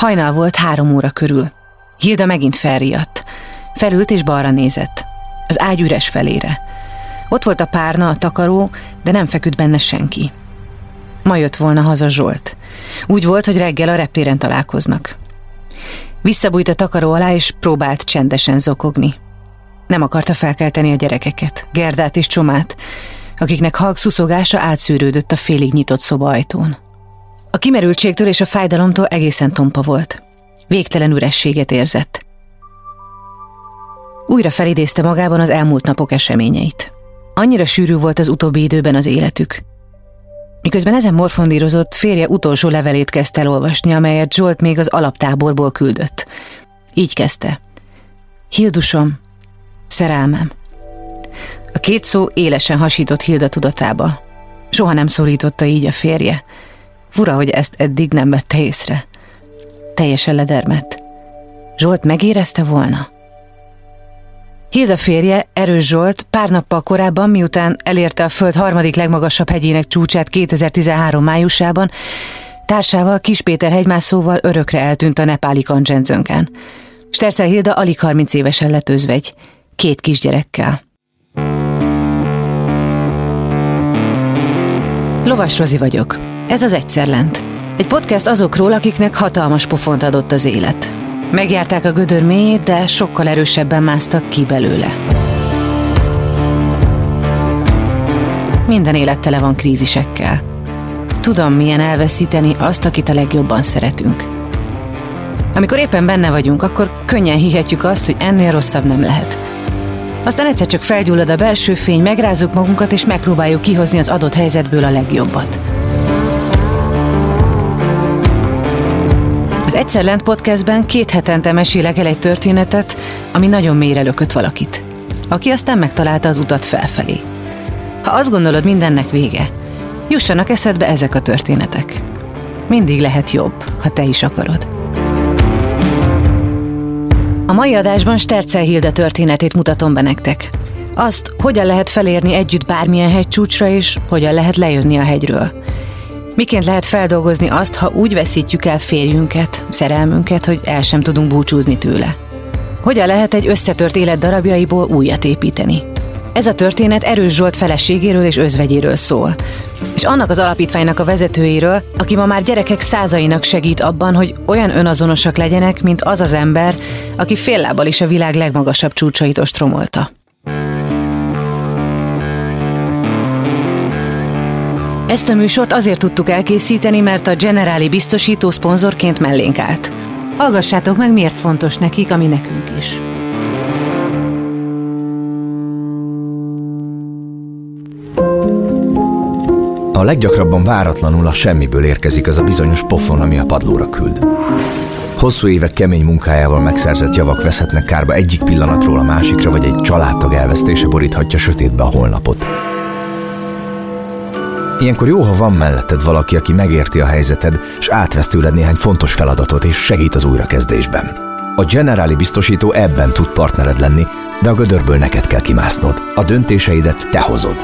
Hajnal volt három óra körül. Hilda megint felriadt. Felült és balra nézett. Az ágy üres felére. Ott volt a párna, a takaró, de nem feküdt benne senki. Ma jött volna haza Zsolt. Úgy volt, hogy reggel a reptéren találkoznak. Visszabújt a takaró alá, és próbált csendesen zokogni. Nem akarta felkelteni a gyerekeket, Gerdát és Csomát, akiknek halk szuszogása átszűrődött a félig nyitott szoba ajtón. A kimerültségtől és a fájdalomtól egészen tompa volt. Végtelen ürességet érzett. Újra felidézte magában az elmúlt napok eseményeit. Annyira sűrű volt az utóbbi időben az életük. Miközben ezen morfondírozott, férje utolsó levelét kezdte elolvasni, amelyet Zsolt még az alaptáborból küldött. Így kezdte. Hildusom, szerelmem. A két szó élesen hasított Hilda tudatába. Soha nem szólította így a férje. Fura, hogy ezt eddig nem vette észre. Teljesen ledermett. Zsolt megérezte volna? Hilda férje, Erős Zsolt pár nappal korábban, miután elérte a föld harmadik legmagasabb hegyének csúcsát 2013 májusában, társával Kispéter hegymászóval örökre eltűnt a nepáli Kancsenzönkán. Sterzel Hilda alig 30 évesen lett özvegy, két kisgyerekkel. Lovas Rozi vagyok. Ez az Egyszer Lent. Egy podcast azokról, akiknek hatalmas pofont adott az élet. Megjárták a gödör mélyét, de sokkal erősebben másztak ki belőle. Minden élet tele van krízisekkel. Tudom, milyen elveszíteni azt, akit a legjobban szeretünk. Amikor éppen benne vagyunk, akkor könnyen hihetjük azt, hogy ennél rosszabb nem lehet. Aztán egyszer csak felgyullad a belső fény, megrázunk magunkat, és megpróbáljuk kihozni az adott helyzetből a legjobbat. Egyszer Lent podcastben két hetente mesélek el egy történetet, ami nagyon mélyre lökött valakit, aki aztán megtalálta az utat felfelé. Ha azt gondolod, mindennek vége, jussanak eszedbe ezek a történetek. Mindig lehet jobb, ha te is akarod. A mai adásban Stercel Hilde történetét mutatom be nektek. Azt, hogyan lehet felérni együtt bármilyen hegycsúcsra, és hogyan lehet lejönni a hegyről. Miként lehet feldolgozni azt, ha úgy veszítjük el férjünket, szerelmünket, hogy el sem tudunk búcsúzni tőle? Hogyan lehet egy összetört élet darabjaiból újat építeni? Ez a történet Erős Zsolt feleségéről és özvegyéről szól. És annak az alapítványnak a vezetőjéről, aki ma már gyerekek százainak segít abban, hogy olyan önazonosak legyenek, mint az az ember, aki fél lábbal is a világ legmagasabb csúcsait ostromolta. Ezt a műsort azért tudtuk elkészíteni, mert a Generáli biztosító szponzorként mellénk állt. Hallgassátok meg, miért fontos nekik, ami nekünk is. A leggyakrabban váratlanul a semmiből érkezik az a bizonyos pofon, ami a padlóra küld. Hosszú évek kemény munkájával megszerzett javak veszhetnek kárba egyik pillanatról a másikra, vagy egy családtag elvesztése boríthatja sötétbe a holnapot. Ilyenkor jó, ha van melletted valaki, aki megérti a helyzeted, és átvesz tőled néhány fontos feladatot, és segít az újrakezdésben. A Generáli biztosító ebben tud partnered lenni, de a gödörből neked kell kimásznod. A döntéseidet te hozod.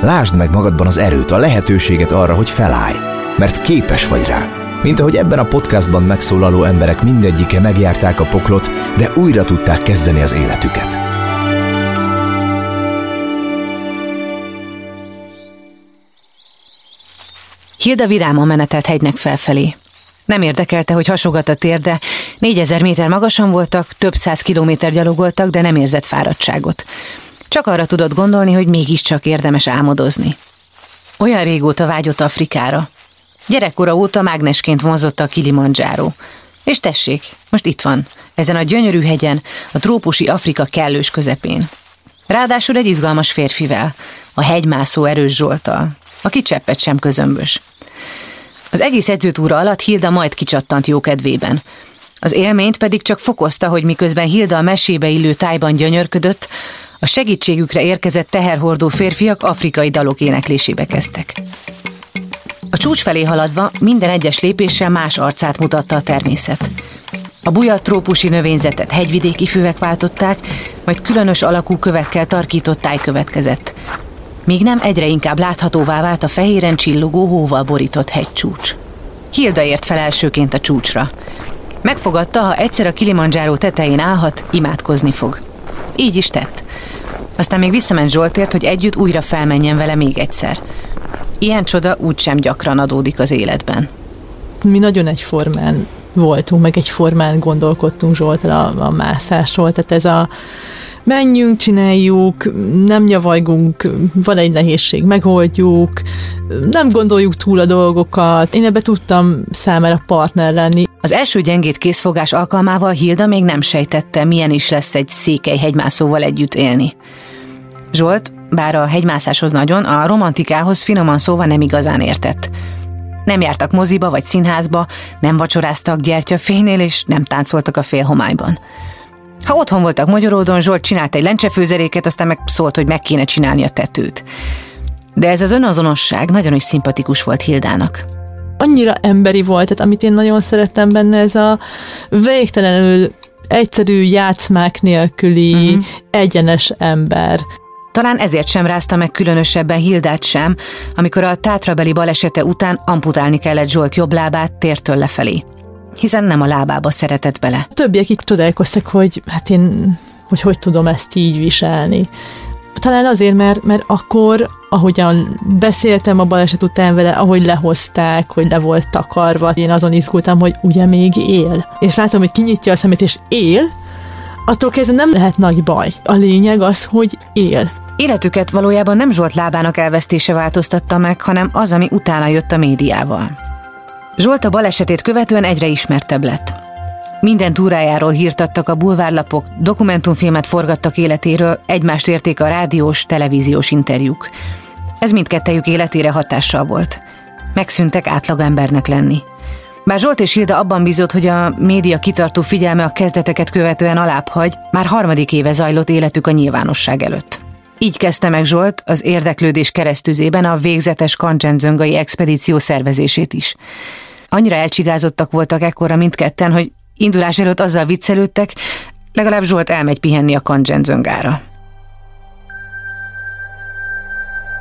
Lásd meg magadban az erőt, a lehetőséget arra, hogy felállj, mert képes vagy rá. Mint ahogy ebben a podcastban megszólaló emberek mindegyike megjárták a poklot, de újra tudták kezdeni az életüket. Hilda vidáman menetelt hegynek felfelé. Nem érdekelte, hogy hasogat a térde, négyezer méter magasan voltak, több száz kilométer gyalogoltak, de nem érzett fáradtságot. Csak arra tudott gondolni, hogy mégiscsak érdemes álmodozni. Olyan régóta vágyott Afrikára. Gyerekkora óta mágnesként vonzotta a Kilimanjaro. És tessék, most itt van, ezen a gyönyörű hegyen, a trópusi Afrika kellős közepén. Ráadásul egy izgalmas férfivel, a hegymászó erős Zsoltal, aki cseppet sem közömbös. Az egész edzőtúra alatt Hilda majd kicsattant jókedvében. Az élményt pedig csak fokozta, hogy miközben Hilda a mesébe illő tájban gyönyörködött, a segítségükre érkezett teherhordó férfiak afrikai dalok éneklésébe kezdtek. A csúcs felé haladva minden egyes lépéssel más arcát mutatta a természet. A buja trópusi növényzetet hegyvidéki füvek váltották, majd különös alakú kövekkel tarkított táj következett. Míg nem egyre inkább láthatóvá vált a fehéren csillogó hóval borított hegycsúcs. Hilda ért fel elsőként a csúcsra. Megfogadta, ha egyszer a Kilimanjaro tetején állhat, imádkozni fog. Így is tett. Aztán még visszament Zsoltért, hogy együtt újra felmenjen vele még egyszer. Ilyen csoda úgysem gyakran adódik az életben. Mi nagyon egyformán voltunk, meg egyformán gondolkodtunk Zsoltal a, a mászásról, tehát ez a menjünk, csináljuk, nem nyavajgunk, van egy nehézség, megoldjuk, nem gondoljuk túl a dolgokat. Én ebbe tudtam számára partner lenni. Az első gyengét készfogás alkalmával Hilda még nem sejtette, milyen is lesz egy székely hegymászóval együtt élni. Zsolt, bár a hegymászáshoz nagyon, a romantikához finoman szóval nem igazán értett. Nem jártak moziba vagy színházba, nem vacsoráztak gyertyafénynél, és nem táncoltak a félhomályban. Ha otthon voltak Magyaródon, Zsolt csinált egy lencsefőzeréket, aztán meg szólt, hogy meg kéne csinálni a tetőt. De ez az önazonosság nagyon is szimpatikus volt Hildának. Annyira emberi volt, tehát amit én nagyon szerettem benne, ez a végtelenül egyszerű játszmák nélküli mm-hmm. egyenes ember. Talán ezért sem rázta meg különösebben Hildát sem, amikor a tátrabeli balesete után amputálni kellett Zsolt jobb lábát tértől lefelé. Hiszen nem a lábába szeretett bele. A többiek itt csodálkoztak, hogy hát én hogy hogy tudom ezt így viselni. Talán azért, mert, mert akkor, ahogyan beszéltem a baleset után vele, ahogy lehozták, hogy le volt takarva, én azon izgultam, hogy ugye még él. És látom, hogy kinyitja a szemét, és él, attól kezdve nem lehet nagy baj. A lényeg az, hogy él. Életüket valójában nem Zsolt lábának elvesztése változtatta meg, hanem az, ami utána jött a médiával. Zsolt a balesetét követően egyre ismertebb lett. Minden túrájáról hírtattak a bulvárlapok, dokumentumfilmet forgattak életéről, egymást érték a rádiós, televíziós interjúk. Ez mindkettejük életére hatással volt. Megszűntek átlagembernek lenni. Bár Zsolt és Hilda abban bízott, hogy a média kitartó figyelme a kezdeteket követően alábbhagy, már harmadik éve zajlott életük a nyilvánosság előtt. Így kezdte meg Zsolt az érdeklődés keresztüzében a végzetes Kancsendzöngai expedíció szervezését is. Annyira elcsigázottak voltak ekkora mindketten, hogy indulás előtt azzal viccelődtek, legalább Zsolt elmegy pihenni a Kancsendzöngára.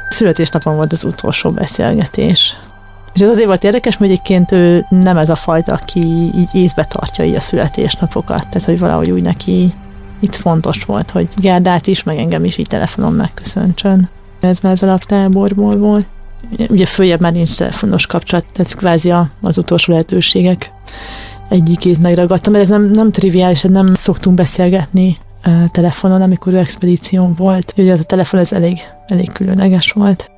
Születésnapon volt az utolsó beszélgetés. És ez azért volt érdekes, mert egyébként ő nem ez a fajta, aki így észbe tartja így a születésnapokat. Tehát, hogy valahogy úgy neki itt fontos volt, hogy Gerdát is, meg engem is így telefonon megköszöntsön. Ez már az alaptáborból volt. Ugye följebb már nincs telefonos kapcsolat, tehát kvázi az utolsó lehetőségek egyikét megragadtam, mert ez nem, nem triviális, nem szoktunk beszélgetni telefonon, amikor ő expedíción volt. Ugye ez a telefon ez elég, elég különleges volt.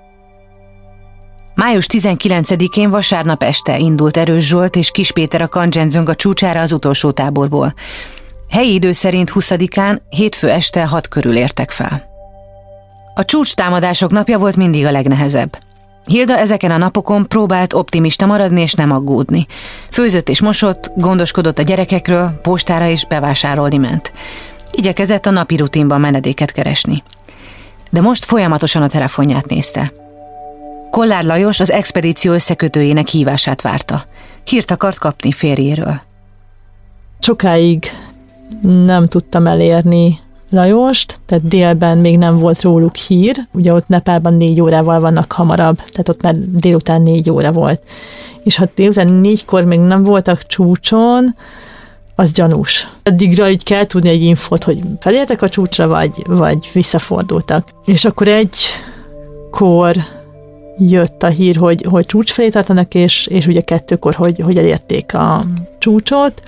Május 19-én vasárnap este indult Erős Zsolt és Kis Péter a Kancsenzöng a csúcsára az utolsó táborból. Helyi idő szerint 20-án, hétfő este 6 körül értek fel. A csúcs támadások napja volt mindig a legnehezebb. Hilda ezeken a napokon próbált optimista maradni és nem aggódni. Főzött és mosott, gondoskodott a gyerekekről, postára is bevásárolni ment. Igyekezett a napi rutinban menedéket keresni. De most folyamatosan a telefonját nézte. Kollár Lajos az expedíció összekötőjének hívását várta. Hírt akart kapni férjéről. Sokáig nem tudtam elérni Lajost, tehát délben még nem volt róluk hír, ugye ott Nepálban négy órával vannak hamarabb, tehát ott már délután négy óra volt. És ha délután négykor még nem voltak csúcson, az gyanús. Addigra így kell tudni egy infót, hogy felértek a csúcsra, vagy, vagy visszafordultak. És akkor egy kor jött a hír, hogy, hogy csúcs felé tartanak, és, és ugye kettőkor, hogy, hogy elérték a csúcsot,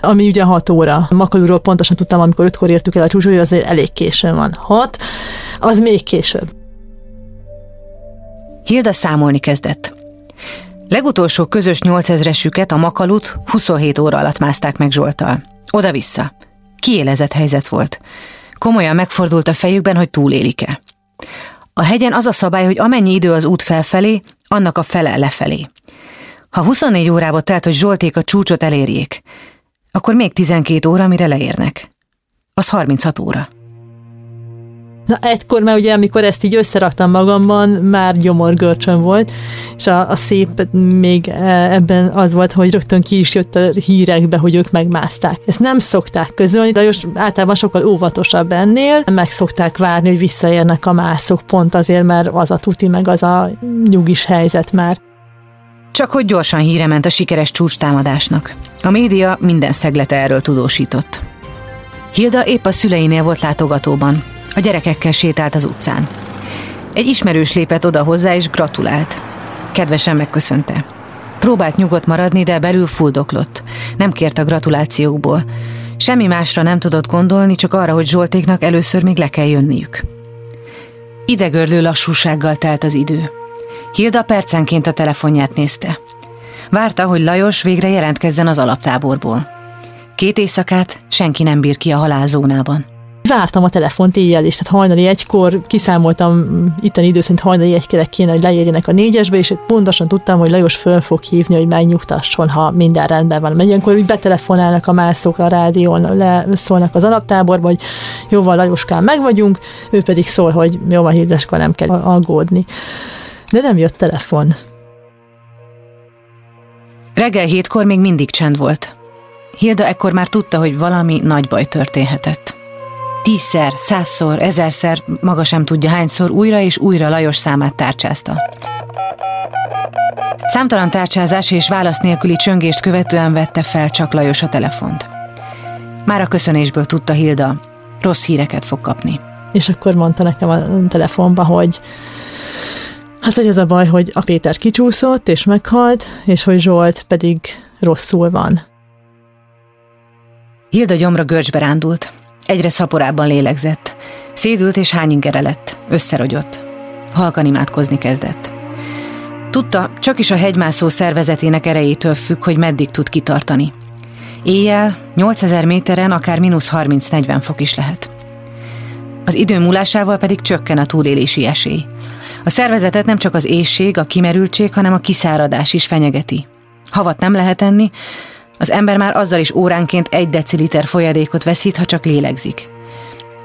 ami ugye 6 óra. Makalúról pontosan tudtam, amikor 5-kor értük el a csúcsot, hogy azért elég későn van. 6, az még később. Hilda számolni kezdett. Legutolsó közös 8000-esüket, a Makalut 27 óra alatt mászták meg Zsoltal. Oda-vissza. Kiélezett helyzet volt. Komolyan megfordult a fejükben, hogy túlélik-e. A hegyen az a szabály, hogy amennyi idő az út felfelé, annak a fele lefelé. Ha 24 órába telt, hogy Zsolték a csúcsot elérjék, akkor még 12 óra, mire leérnek. Az 36 óra. Na egykor már ugye, amikor ezt így összeraktam magamban, már gyomorgörcsön volt, és a, a szép még e, ebben az volt, hogy rögtön ki is jött a hírekbe, hogy ők megmászták. Ezt nem szokták közölni, de most általában sokkal óvatosabb ennél, meg szokták várni, hogy visszaérnek a mászok, pont azért, mert az a tuti, meg az a nyugis helyzet már. Csak hogy gyorsan híre ment a sikeres csúcs támadásnak. A média minden szeglete erről tudósított. Hilda épp a szüleinél volt látogatóban. A gyerekekkel sétált az utcán. Egy ismerős lépett oda hozzá és gratulált. Kedvesen megköszönte. Próbált nyugodt maradni, de belül fuldoklott. Nem kért a gratulációkból. Semmi másra nem tudott gondolni, csak arra, hogy Zsoltéknak először még le kell jönniük. Idegörlő lassúsággal telt az idő. Hilda percenként a telefonját nézte. Várta, hogy Lajos végre jelentkezzen az alaptáborból. Két éjszakát senki nem bír ki a halálzónában. Vártam a telefont éjjel is, tehát hajnali egykor kiszámoltam itteni idő szerint hajnali egykor kéne, hogy leérjenek a négyesbe, és pontosan tudtam, hogy Lajos föl fog hívni, hogy megnyugtasson, ha minden rendben van. Mert ilyenkor úgy betelefonálnak a mászok a rádión, leszólnak az alaptáborba, hogy jó van, Lajoskán meg vagyunk, ő pedig szól, hogy jó van, Hildeska, nem kell aggódni. De nem jött telefon. Reggel hétkor még mindig csend volt. Hilda ekkor már tudta, hogy valami nagy baj történhetett. Tízszer, százszor, ezerszer, maga sem tudja hányszor újra és újra Lajos számát tárcsázta. Számtalan tárcsázás és válasz nélküli csöngést követően vette fel csak Lajos a telefont. Már a köszönésből tudta Hilda, rossz híreket fog kapni. És akkor mondta nekem a telefonba, hogy hát hogy az a baj, hogy a Péter kicsúszott és meghalt, és hogy Zsolt pedig rosszul van. Hilda gyomra görcsbe rándult. Egyre szaporában lélegzett. Szédült és hányingere lett. Összerogyott. Halkan imádkozni kezdett. Tudta, csak is a hegymászó szervezetének erejétől függ, hogy meddig tud kitartani. Éjjel 8000 méteren akár mínusz 30-40 fok is lehet. Az idő múlásával pedig csökken a túlélési esély. A szervezetet nem csak az éjség, a kimerültség, hanem a kiszáradás is fenyegeti. Havat nem lehet enni, az ember már azzal is óránként egy deciliter folyadékot veszít, ha csak lélegzik.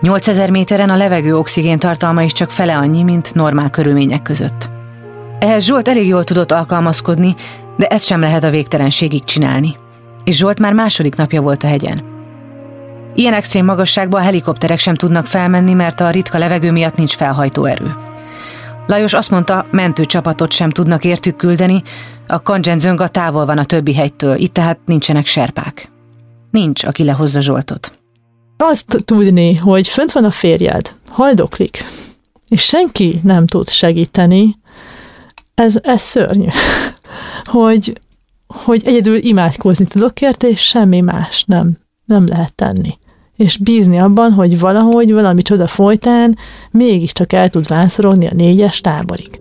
8000 méteren a levegő oxigén tartalma is csak fele annyi, mint normál körülmények között. Ehhez Zsolt elég jól tudott alkalmazkodni, de ezt sem lehet a végtelenségig csinálni. És Zsolt már második napja volt a hegyen. Ilyen extrém magasságban a helikopterek sem tudnak felmenni, mert a ritka levegő miatt nincs felhajtó erő. Lajos azt mondta, mentőcsapatot sem tudnak értük küldeni, a Kandzsenzönga távol van a többi hegytől, itt tehát nincsenek serpák. Nincs, aki lehozza Zsoltot. Azt tudni, hogy fönt van a férjed, haldoklik, és senki nem tud segíteni, ez, ez szörnyű. hogy, hogy egyedül imádkozni tudok érte, és semmi más nem, nem lehet tenni és bízni abban, hogy valahogy valami csoda folytán mégiscsak el tud vánszorodni a négyes táborig.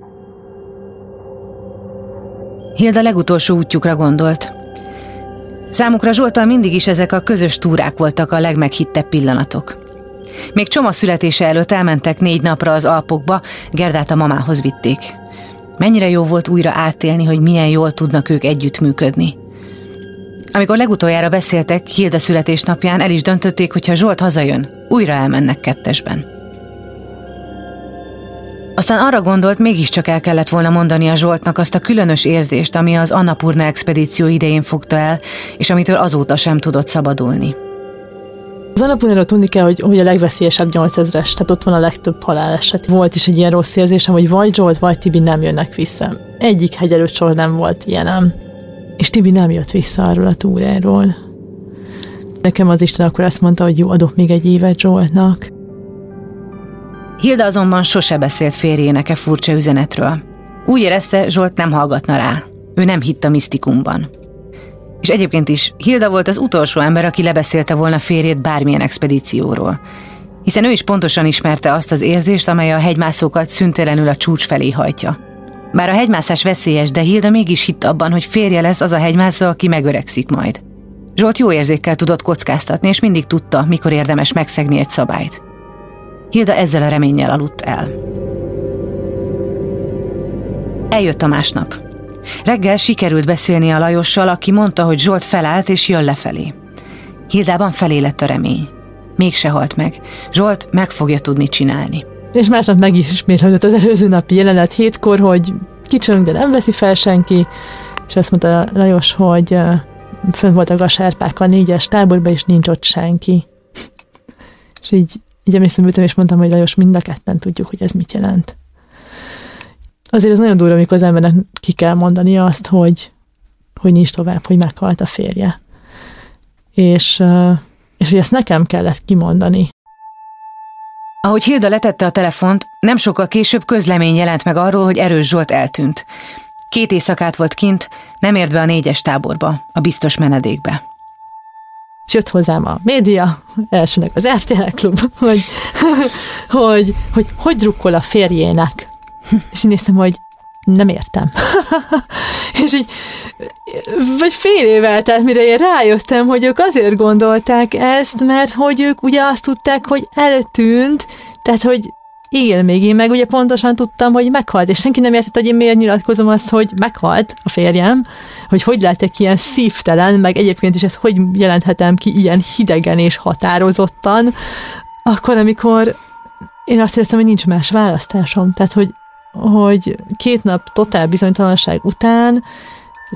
Hilda legutolsó útjukra gondolt. Számukra Zsoltal mindig is ezek a közös túrák voltak a legmeghittebb pillanatok. Még Csoma születése előtt elmentek négy napra az Alpokba, Gerdát a mamához vitték. Mennyire jó volt újra átélni, hogy milyen jól tudnak ők együttműködni. Amikor legutoljára beszéltek, Hilda születésnapján el is döntötték, hogy ha Zsolt hazajön, újra elmennek kettesben. Aztán arra gondolt, mégiscsak el kellett volna mondani a Zsoltnak azt a különös érzést, ami az Annapurna expedíció idején fogta el, és amitől azóta sem tudott szabadulni. Az Annapurnára tudni kell, hogy, hogy a legveszélyesebb 8000-es, tehát ott van a legtöbb haláleset. Volt is egy ilyen rossz érzésem, hogy vagy Zsolt, vagy Tibi nem jönnek vissza. Egyik hegy előtt nem volt ilyenem. És Tibi nem jött vissza arról a túráról. Nekem az Isten akkor azt mondta, hogy jó, adok még egy évet Zsoltnak. Hilda azonban sose beszélt férjének e furcsa üzenetről. Úgy érezte, Zsolt nem hallgatna rá. Ő nem hitt a misztikumban. És egyébként is Hilda volt az utolsó ember, aki lebeszélte volna férjét bármilyen expedícióról. Hiszen ő is pontosan ismerte azt az érzést, amely a hegymászókat szüntelenül a csúcs felé hajtja. Bár a hegymászás veszélyes, de Hilda mégis hitt abban, hogy férje lesz az a hegymászó, aki megöregszik majd. Zsolt jó érzékkel tudott kockáztatni, és mindig tudta, mikor érdemes megszegni egy szabályt. Hilda ezzel a reménnyel aludt el. Eljött a másnap. Reggel sikerült beszélni a Lajossal, aki mondta, hogy Zsolt felállt és jön lefelé. Hildában felé lett a remény. Mégse halt meg. Zsolt meg fogja tudni csinálni. És másnap meg is ismétlődött az előző napi jelenet hétkor, hogy kicsönk, de nem veszi fel senki, és azt mondta Lajos, hogy fönn voltak a serpák a négyes táborban, és nincs ott senki. És így, így emlékszem, ültem, és mondtam, hogy Lajos, mind a ketten tudjuk, hogy ez mit jelent. Azért ez nagyon durva, amikor az embernek ki kell mondani azt, hogy, hogy nincs tovább, hogy meghalt a férje. és, és hogy ezt nekem kellett kimondani. Ahogy Hilda letette a telefont, nem sokkal később közlemény jelent meg arról, hogy Erős Zsolt eltűnt. Két éjszakát volt kint, nem ért be a négyes táborba, a biztos menedékbe. És jött hozzám a média, elsőnek az RTL klub, hogy hogy, hogy, hogy drukkol a férjének. És én néztem, hogy nem értem. és így, vagy fél év eltelt, mire én rájöttem, hogy ők azért gondolták ezt, mert hogy ők ugye azt tudták, hogy eltűnt, tehát hogy él még, én meg ugye pontosan tudtam, hogy meghalt, és senki nem értett, hogy én miért nyilatkozom azt, hogy meghalt a férjem, hogy hogy lehetek ilyen szívtelen, meg egyébként is ezt hogy jelenthetem ki ilyen hidegen és határozottan, akkor, amikor én azt éreztem, hogy nincs más választásom. Tehát, hogy, hogy két nap totál bizonytalanság után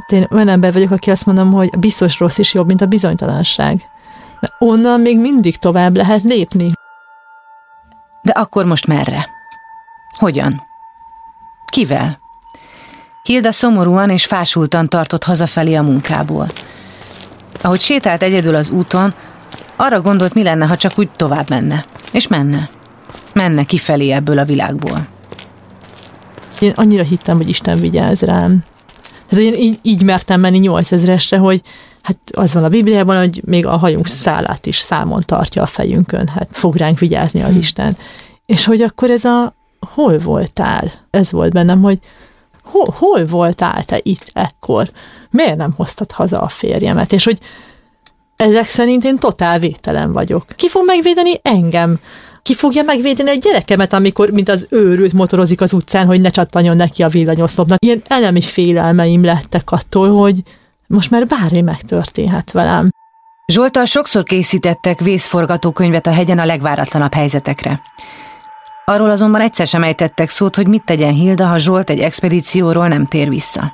én olyan ember vagyok, aki azt mondom, hogy biztos rossz is jobb, mint a bizonytalanság. Mert onnan még mindig tovább lehet lépni. De akkor most merre? Hogyan? Kivel? Hilda szomorúan és fásultan tartott hazafelé a munkából. Ahogy sétált egyedül az úton, arra gondolt, mi lenne, ha csak úgy tovább menne. És menne. Menne kifelé ebből a világból. Én annyira hittem, hogy Isten vigyáz rám. Tehát én így, így mertem menni 8000-esre, hogy hát az van a Bibliában, hogy még a hajunk szálát is számon tartja a fejünkön, hát fog ránk vigyázni az hm. Isten. És hogy akkor ez a hol voltál? Ez volt bennem, hogy hol, hol voltál te itt ekkor? Miért nem hoztad haza a férjemet? És hogy ezek szerint én totál vételen vagyok. Ki fog megvédeni engem? Ki fogja megvédeni a gyerekemet, amikor, mint az őrült motorozik az utcán, hogy ne csattanjon neki a villanyoszlopnak? Ilyen elemi félelmeim lettek attól, hogy most már bármi megtörténhet velem. Zsoltal sokszor készítettek vészforgatókönyvet a hegyen a legváratlanabb helyzetekre. Arról azonban egyszer sem ejtettek szót, hogy mit tegyen Hilda, ha Zsolt egy expedícióról nem tér vissza.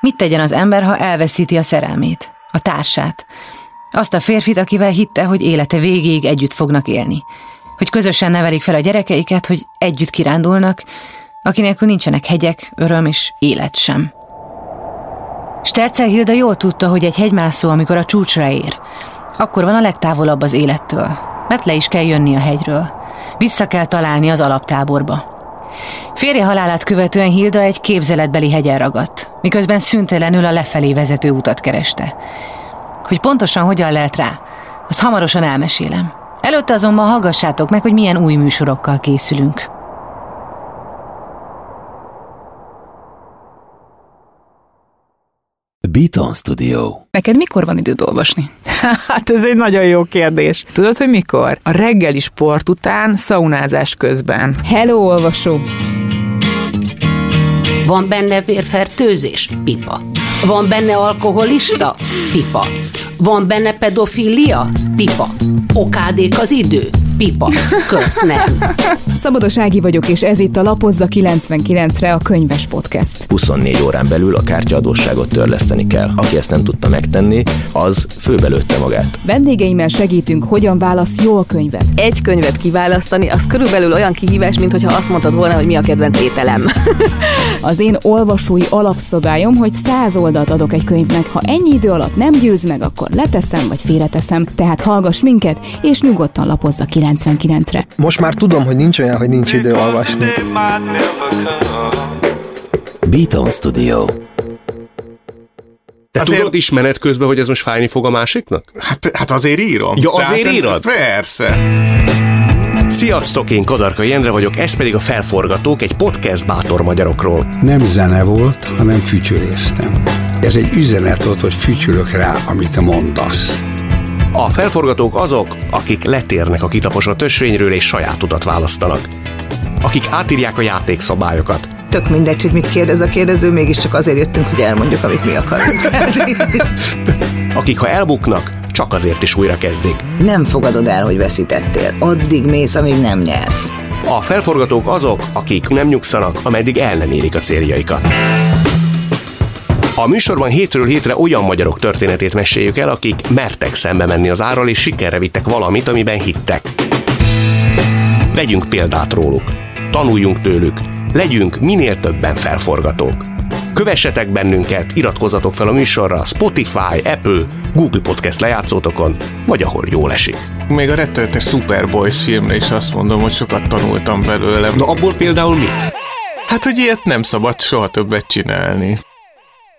Mit tegyen az ember, ha elveszíti a szerelmét, a társát, azt a férfit, akivel hitte, hogy élete végéig együtt fognak élni, hogy közösen nevelik fel a gyerekeiket, hogy együtt kirándulnak, akinek nincsenek hegyek, öröm és élet sem. Stercel Hilda jól tudta, hogy egy hegymászó, amikor a csúcsra ér, akkor van a legtávolabb az élettől, mert le is kell jönni a hegyről. Vissza kell találni az alaptáborba. Férje halálát követően Hilda egy képzeletbeli hegyen ragadt, miközben szüntelenül a lefelé vezető utat kereste. Hogy pontosan hogyan lehet rá, azt hamarosan elmesélem. Előtte azonban hallgassátok meg, hogy milyen új műsorokkal készülünk. Beaton Studio. Neked mikor van időd olvasni? Hát ez egy nagyon jó kérdés. Tudod, hogy mikor? A reggeli sport után, szaunázás közben. Hello, olvasó! Van benne vérfertőzés? Pipa. Van benne alkoholista? Pipa. Van benne pedofilia? Pipa. Okádék az idő? Pipa. Kösz nem. Szabados Ági vagyok, és ez itt a Lapozza 99-re a Könyves Podcast. 24 órán belül a kártyaadósságot törleszteni kell. Aki ezt nem tudta megtenni, az főbelőtte magát. Vendégeimmel segítünk, hogyan válasz jól könyvet. Egy könyvet kiválasztani, az körülbelül olyan kihívás, mint hogyha azt mondtad volna, hogy mi a kedvenc ételem. az én olvasói alapszabályom, hogy száz oldalt adok egy könyvnek. Ha ennyi idő alatt nem győz meg, akkor leteszem vagy félreteszem. Tehát hallgass minket, és nyugodtan lapozza 99-re. Most már tudom, hogy nincs olyan, hogy nincs idő olvasni. Beaton Studio. Te azért... tudod is menet közben, hogy ez most fájni fog a másiknak? Hát, hát azért írom. Ja, azért Tehát, írod? Persze. Sziasztok, én Kadarka Jendre vagyok, ez pedig a Felforgatók, egy podcast bátor magyarokról. Nem zene volt, hanem fütyüléztem. Ez egy üzenet volt, hogy fütyülök rá, amit mondasz. A felforgatók azok, akik letérnek a kitaposott ösvényről és saját utat választanak. Akik átírják a játékszabályokat. Tök mindegy, hogy mit kérdez a kérdező, mégiscsak azért jöttünk, hogy elmondjuk, amit mi akarunk. akik ha elbuknak, csak azért is újra kezdik. Nem fogadod el, hogy veszítettél. Addig mész, amíg nem nyersz. A felforgatók azok, akik nem nyugszanak, ameddig el nem érik a céljaikat. A műsorban hétről hétre olyan magyarok történetét meséljük el, akik mertek szembe menni az árral, és sikerre vittek valamit, amiben hittek. Vegyünk példát róluk, tanuljunk tőlük, legyünk minél többen felforgatók. Kövessetek bennünket, iratkozzatok fel a műsorra Spotify, Apple, Google Podcast lejátszótokon, vagy ahol jól esik. Még a rettenetes Superboys filmre is azt mondom, hogy sokat tanultam belőle. Na abból például mit? Hát, hogy ilyet nem szabad soha többet csinálni.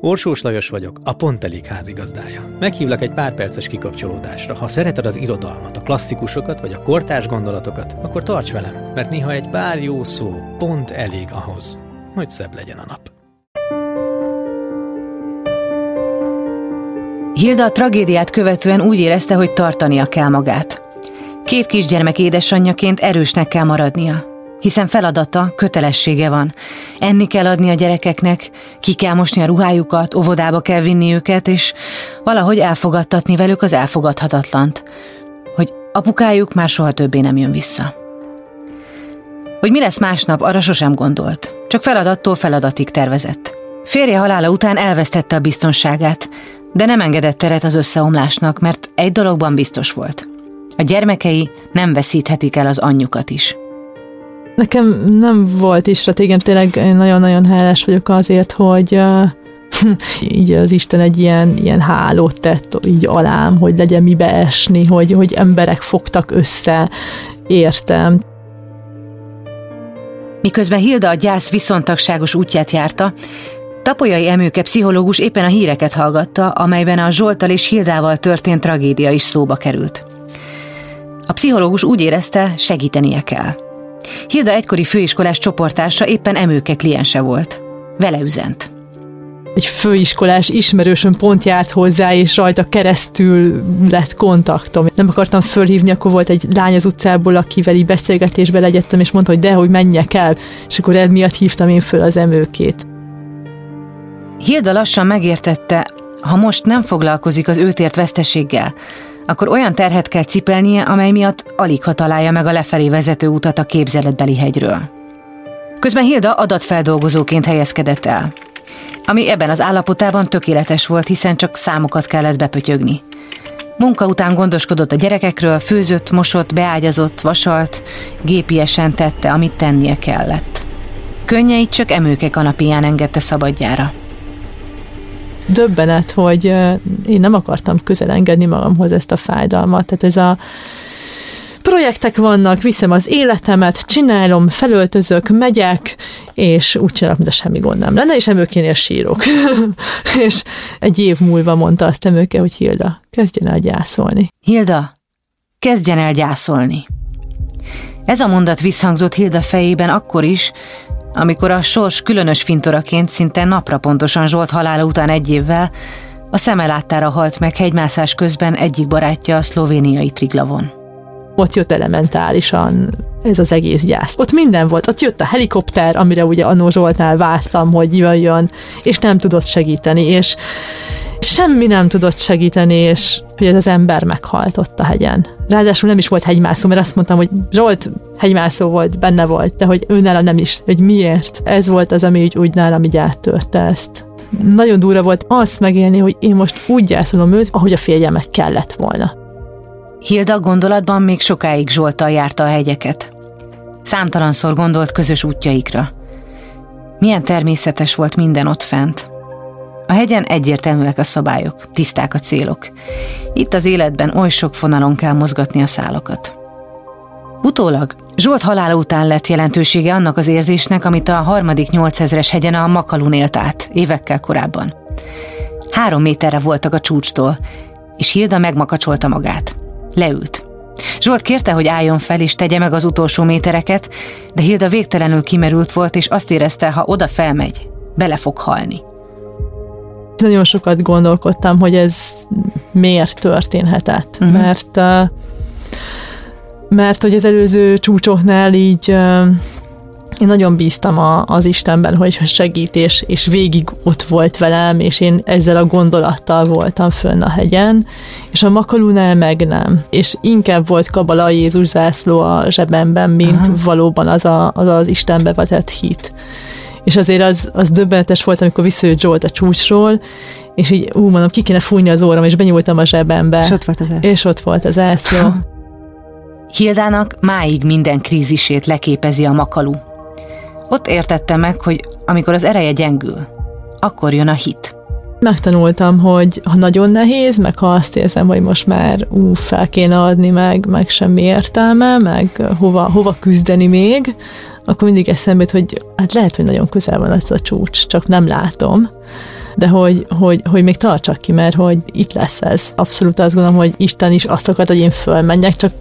Orsós Lajos vagyok, a Pont Elég házigazdája. Meghívlak egy pár perces kikapcsolódásra. Ha szereted az irodalmat, a klasszikusokat vagy a kortárs gondolatokat, akkor tarts velem, mert néha egy pár jó szó pont elég ahhoz, hogy szebb legyen a nap. Hilda a tragédiát követően úgy érezte, hogy tartania kell magát. Két kisgyermek édesanyjaként erősnek kell maradnia, hiszen feladata, kötelessége van. Enni kell adni a gyerekeknek, ki kell mosni a ruhájukat, óvodába kell vinni őket, és valahogy elfogadtatni velük az elfogadhatatlant, hogy apukájuk már soha többé nem jön vissza. Hogy mi lesz másnap, arra sosem gondolt, csak feladattól feladatig tervezett. Férje halála után elvesztette a biztonságát, de nem engedett teret az összeomlásnak, mert egy dologban biztos volt. A gyermekei nem veszíthetik el az anyjukat is. Nekem nem volt is stratégem, tényleg nagyon-nagyon hálás vagyok azért, hogy így az Isten egy ilyen, ilyen hálót tett így alám, hogy legyen mibe esni, hogy, hogy emberek fogtak össze, értem. Miközben Hilda a gyász viszontagságos útját járta, Tapolyai Emőke pszichológus éppen a híreket hallgatta, amelyben a Zsoltal és Hildával történt tragédia is szóba került. A pszichológus úgy érezte, segítenie kell. Hilda egykori főiskolás csoportársa éppen Emőke kliense volt. Vele üzent. Egy főiskolás ismerősöm pont járt hozzá, és rajta keresztül lett kontaktom. Nem akartam fölhívni, akkor volt egy lány az utcából, akivel így beszélgetésbe legyettem, és mondta, hogy de, hogy menjek el, és akkor emiatt hívtam én föl az emőkét. Hilda lassan megértette, ha most nem foglalkozik az őt ért veszteséggel, akkor olyan terhet kell cipelnie, amely miatt alig ha találja meg a lefelé vezető utat a képzeletbeli hegyről. Közben Hilda adatfeldolgozóként helyezkedett el, ami ebben az állapotában tökéletes volt, hiszen csak számokat kellett bepötyögni. Munka után gondoskodott a gyerekekről, főzött, mosott, beágyazott, vasalt, gépiesen tette, amit tennie kellett. Könnyeit csak emőke kanapiján engedte szabadjára döbbenet, hogy én nem akartam közel engedni magamhoz ezt a fájdalmat. Tehát ez a projektek vannak, viszem az életemet, csinálom, felöltözök, megyek, és úgy csinálok, mint a semmi gond nem lenne, és emőkénél sírok. és egy év múlva mondta azt emőke, hogy Hilda, kezdjen el gyászolni. Hilda, kezdjen el gyászolni. Ez a mondat visszhangzott Hilda fejében akkor is, amikor a sors különös fintoraként szinte napra pontosan Zsolt halála után egy évvel a szeme láttára halt meg hegymászás közben egyik barátja a szlovéniai Triglavon. Ott jött elementálisan ez az egész gyász. Ott minden volt, ott jött a helikopter, amire ugye Anó Zsoltnál vártam, hogy jöjjön, és nem tudott segíteni, és semmi nem tudott segíteni, és hogy ez az ember meghalt ott a hegyen. Ráadásul nem is volt hegymászó, mert azt mondtam, hogy Zsolt hegymászó volt, benne volt, de hogy ő nála nem is, hogy miért. Ez volt az, ami úgy, úgy nálam így áttörte ezt. Nagyon durva volt azt megélni, hogy én most úgy gyászolom őt, ahogy a férjemet kellett volna. Hilda gondolatban még sokáig Zsoltal járta a hegyeket. Számtalanszor gondolt közös útjaikra. Milyen természetes volt minden ott fent. A hegyen egyértelműek a szabályok, tiszták a célok. Itt az életben oly sok fonalon kell mozgatni a szálakat. Utólag Zsolt halála után lett jelentősége annak az érzésnek, amit a harmadik 8000-es hegyen a Makalun élt át, évekkel korábban. Három méterre voltak a csúcstól, és Hilda megmakacsolta magát. Leült. Zsolt kérte, hogy álljon fel és tegye meg az utolsó métereket, de Hilda végtelenül kimerült volt, és azt érezte, ha oda felmegy, bele fog halni. Nagyon sokat gondolkodtam, hogy ez miért történhetett, uh-huh. mert mert hogy az előző csúcsoknál így én nagyon bíztam a, az Istenben, hogy segít, és, és végig ott volt velem, és én ezzel a gondolattal voltam fönn a hegyen, és a Makalunál meg nem. És inkább volt kabala Jézus zászló a zsebemben, mint Aha. valóban az, a, az az Istenbe vetett hit. És azért az, az döbbenetes volt, amikor visszajött Zsolt a csúcsról, és így, ú, mondom, ki kéne fújni az óram, és benyúltam a zsebembe. És ott volt az ászló. És ott volt az ászló. Hildának máig minden krízisét leképezi a makalú. Ott értette meg, hogy amikor az ereje gyengül, akkor jön a hit. Megtanultam, hogy ha nagyon nehéz, meg ha azt érzem, hogy most már ú, fel kéne adni, meg, meg semmi értelme, meg hova, hova küzdeni még, akkor mindig eszembe hogy hát lehet, hogy nagyon közel van ez a csúcs, csak nem látom de hogy, hogy, hogy még tartsak ki, mert hogy itt lesz ez. Abszolút azt gondolom, hogy Isten is azt akart, hogy én fölmenjek, csak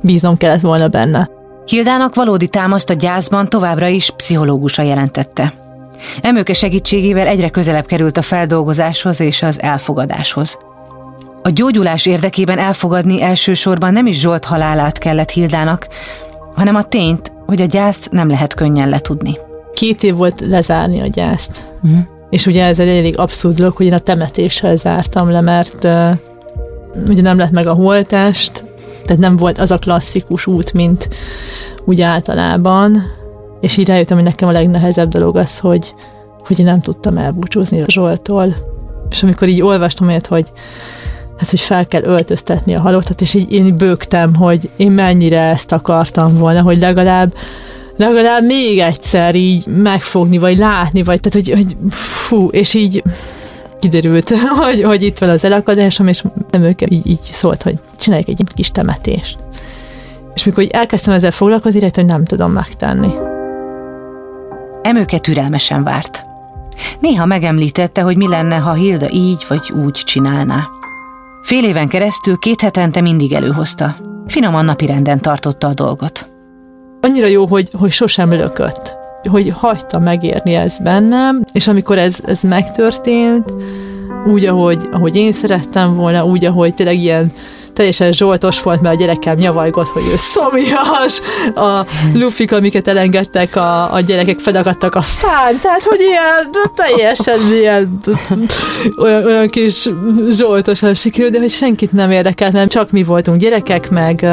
bíznom kellett volna benne. Hildának valódi támaszt a gyászban továbbra is pszichológusa jelentette. Emőke segítségével egyre közelebb került a feldolgozáshoz és az elfogadáshoz. A gyógyulás érdekében elfogadni elsősorban nem is Zsolt halálát kellett Hildának, hanem a tényt, hogy a gyászt nem lehet könnyen letudni. Két év volt lezárni a gyászt. Uh-huh. És ugye ez egy elég abszurd dolog, hogy én a temetéssel zártam le, mert uh, ugye nem lett meg a holtást, tehát nem volt az a klasszikus út, mint úgy általában, és így rájöttem, hogy nekem a legnehezebb dolog az, hogy, hogy én nem tudtam elbúcsúzni Zsoltól. És amikor így olvastam olyat, hogy hát, hogy fel kell öltöztetni a halottat, és így én bőgtem, hogy én mennyire ezt akartam volna, hogy legalább legalább még egyszer így megfogni, vagy látni, vagy tehát, hogy, hogy fú, és így kiderült, hogy, hogy itt van az elakadásom, és nem ők így, így szólt, hogy csináljuk egy kis temetést. És mikor így elkezdtem ezzel foglalkozni, rájött, hogy nem tudom megtenni. Emőke türelmesen várt. Néha megemlítette, hogy mi lenne, ha Hilda így vagy úgy csinálná. Fél éven keresztül két hetente mindig előhozta. Finoman napirenden tartotta a dolgot. Annyira jó, hogy, hogy sosem lökött hogy hagyta megérni ez bennem, és amikor ez, ez megtörtént, úgy, ahogy, ahogy én szerettem volna, úgy, ahogy tényleg ilyen teljesen zsoltos volt, mert a gyerekem nyavajgott, hogy ő szomjas, a lufik, amiket elengedtek, a, a gyerekek fedagadtak a fán, tehát hogy ilyen teljesen ilyen olyan, olyan kis zsoltosan sikerült, de hogy senkit nem érdekelt, mert csak mi voltunk gyerekek, meg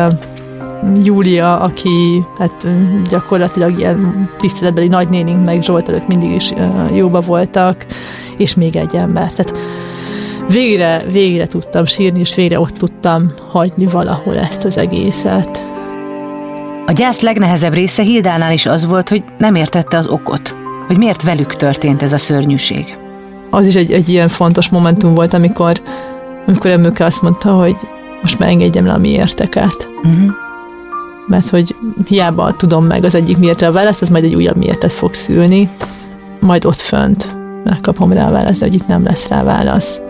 Júlia, aki hát gyakorlatilag ilyen tiszteletbeli nagynénink, meg Zsolt előtt mindig is jóba voltak, és még egy ember. Tehát végre, végre tudtam sírni, és végre ott tudtam hagyni valahol ezt az egészet. A gyász legnehezebb része Hildánál is az volt, hogy nem értette az okot, hogy miért velük történt ez a szörnyűség. Az is egy, egy ilyen fontos momentum volt, amikor, amikor Emőke azt mondta, hogy most már engedjem le a mi érteket. Uh-huh mert hogy hiába tudom meg az egyik miért a választ, az majd egy újabb miértet fog szülni, majd ott fönt megkapom rá a választ, hogy itt nem lesz rá válasz.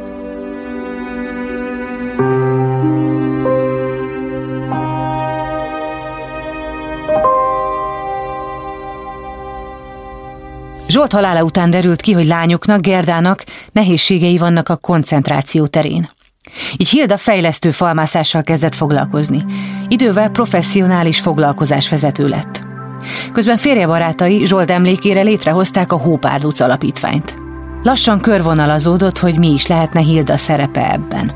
Zsolt halála után derült ki, hogy lányoknak, Gerdának nehézségei vannak a koncentráció terén. Így Hilda fejlesztő falmászással kezdett foglalkozni. Idővel professzionális foglalkozás vezető lett. Közben férjebarátai Zsolt emlékére létrehozták a Hópárduc alapítványt. Lassan körvonalazódott, hogy mi is lehetne Hilda szerepe ebben.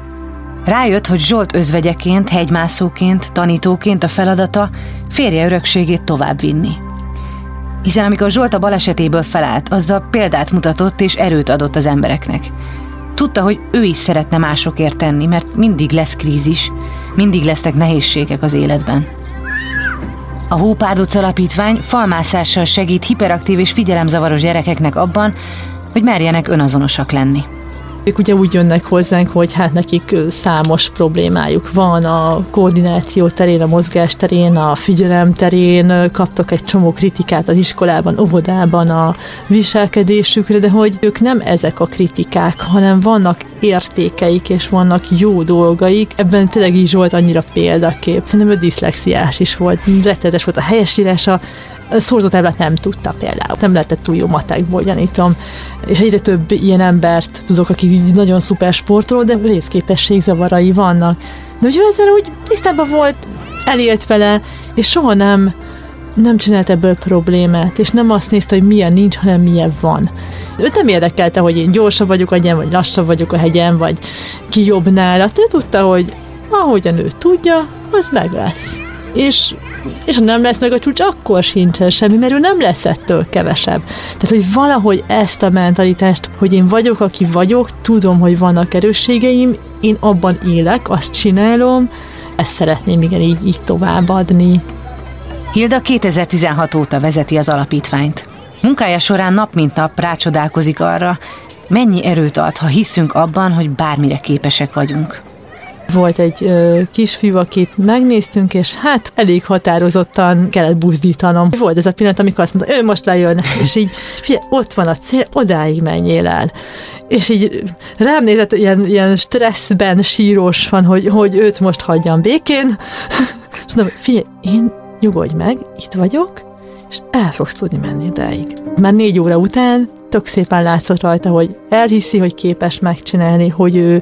Rájött, hogy Zsolt özvegyeként, hegymászóként, tanítóként a feladata férje örökségét továbbvinni. Hiszen amikor Zsolt a balesetéből felállt, azzal példát mutatott és erőt adott az embereknek. Tudta, hogy ő is szeretne másokért tenni, mert mindig lesz krízis, mindig lesznek nehézségek az életben. A Hópárduc Alapítvány falmászással segít hiperaktív és figyelemzavaros gyerekeknek abban, hogy merjenek önazonosak lenni. Ők ugye úgy jönnek hozzánk, hogy hát nekik számos problémájuk van a koordináció terén, a mozgás terén, a figyelem terén, kaptak egy csomó kritikát az iskolában, óvodában a viselkedésükre, de hogy ők nem ezek a kritikák, hanem vannak értékeik, és vannak jó dolgaik. Ebben tényleg is volt annyira példakép. Szerintem ő diszlexiás is volt, rettenetes volt a helyesírása, szorzótáblát nem tudta például. Nem lehetett túl jó matekból, gyanítom. És egyre több ilyen embert tudok, aki nagyon szuper sportoló, de részképességzavarai vannak. De hogy ő ezzel úgy tisztában volt, elélt vele, és soha nem nem csinált ebből problémát, és nem azt nézte, hogy milyen nincs, hanem milyen van. Őt nem érdekelte, hogy én gyorsabb vagyok a hegyen, vagy lassabb vagyok a hegyen, vagy ki jobb nála. Ő tudta, hogy ahogyan ő tudja, az meg lesz. És, és ha nem lesz meg a csúcs, akkor sincsen semmi, mert ő nem lesz ettől kevesebb. Tehát, hogy valahogy ezt a mentalitást, hogy én vagyok, aki vagyok, tudom, hogy vannak erősségeim, én abban élek, azt csinálom, ezt szeretném igen így, így továbbadni. Hilda 2016 óta vezeti az alapítványt. Munkája során nap mint nap rácsodálkozik arra, mennyi erőt ad, ha hiszünk abban, hogy bármire képesek vagyunk. Volt egy ö, kisfiú, akit megnéztünk, és hát elég határozottan kellett buzdítanom. Volt ez a pillanat, amikor azt mondta, ő most lejön, és így, figyelj, ott van a cél, odáig menjél el. És így rám nézett, ilyen, ilyen stresszben sírós van, hogy, hogy őt most hagyjam békén. És mondom, figyelj, én nyugodj meg, itt vagyok, és el fogsz tudni menni idáig. Már négy óra után tök szépen látszott rajta, hogy elhiszi, hogy képes megcsinálni, hogy ő,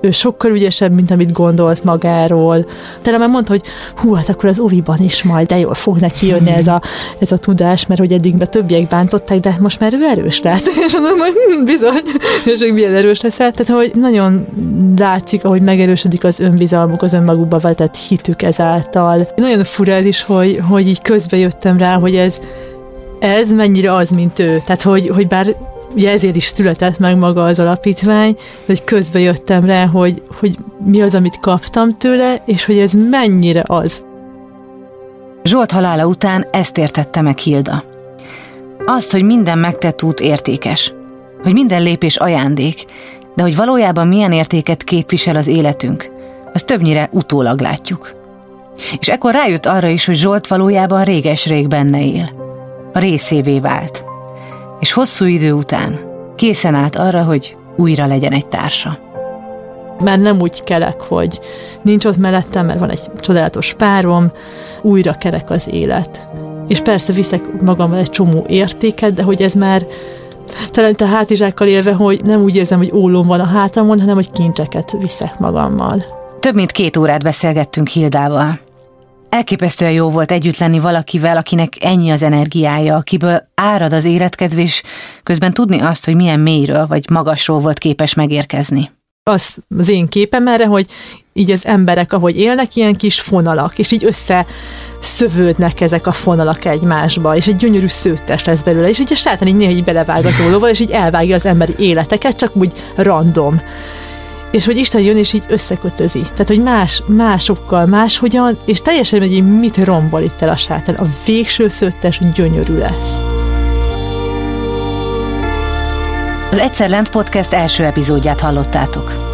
ő sokkal ügyesebb, mint amit gondolt magáról. Tele már mondta, hogy hú, hát akkor az oviban is majd, de jól fog neki jönni ez a, ez a tudás, mert hogy eddig be többiek bántották, de most már ő erős lett. És mondom, hogy hm, bizony, és hogy milyen erős leszel. Tehát, hogy nagyon látszik, ahogy megerősödik az önbizalmuk, az önmagukba vetett hitük ezáltal. Nagyon fura is, hogy, hogy így közbe jöttem rá, hogy ez ez mennyire az, mint ő. Tehát, hogy, hogy bár ugye ezért is született meg maga az alapítvány, de hogy közbe jöttem rá, hogy, hogy mi az, amit kaptam tőle, és hogy ez mennyire az. Zsolt halála után ezt értette meg Hilda. Azt, hogy minden megtett út értékes, hogy minden lépés ajándék, de hogy valójában milyen értéket képvisel az életünk, az többnyire utólag látjuk. És ekkor rájött arra is, hogy Zsolt valójában réges-rég benne él részévé vált, és hosszú idő után készen állt arra, hogy újra legyen egy társa. Már nem úgy kelek, hogy nincs ott mellettem, mert van egy csodálatos párom, újra kerek az élet. És persze viszek magammal egy csomó értéket, de hogy ez már talán a hátizsákkal élve, hogy nem úgy érzem, hogy ólom van a hátamon, hanem hogy kincseket viszek magammal. Több mint két órát beszélgettünk Hildával. Elképesztően jó volt együtt lenni valakivel, akinek ennyi az energiája, akiből árad az életkedvés, közben tudni azt, hogy milyen mélyről vagy magasról volt képes megérkezni. Az az én képem erre, hogy így az emberek, ahogy élnek, ilyen kis fonalak, és így össze szövődnek ezek a fonalak egymásba, és egy gyönyörű szőttes lesz belőle, és így a sátán így néha így belevág az ólóval, és így elvágja az emberi életeket, csak úgy random és hogy Isten jön és így összekötözi. Tehát, hogy más, másokkal, máshogyan, és teljesen hogy mit rombol itt el a sátán. A végső szöttes gyönyörű lesz. Az Egyszer Lent Podcast első epizódját hallottátok.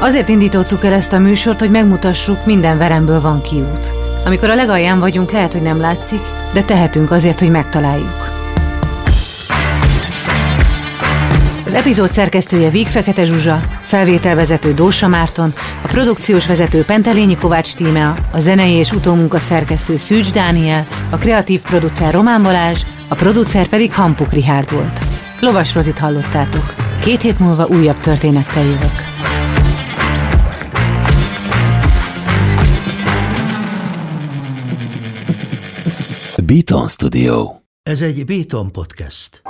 Azért indítottuk el ezt a műsort, hogy megmutassuk, minden veremből van kiút. Amikor a legalján vagyunk, lehet, hogy nem látszik, de tehetünk azért, hogy megtaláljuk. Az epizód szerkesztője Víg Fekete Zsuzsa, felvételvezető Dósa Márton, a produkciós vezető Pentelényi Kovács Tímea, a zenei és utómunka szerkesztő Szűcs Dániel, a kreatív producer Román Balázs, a producer pedig Hampuk Rihárd volt. Lovas Rozit hallottátok. Két hét múlva újabb történettel jövök. Beaton Studio. Ez egy Beaton podcast.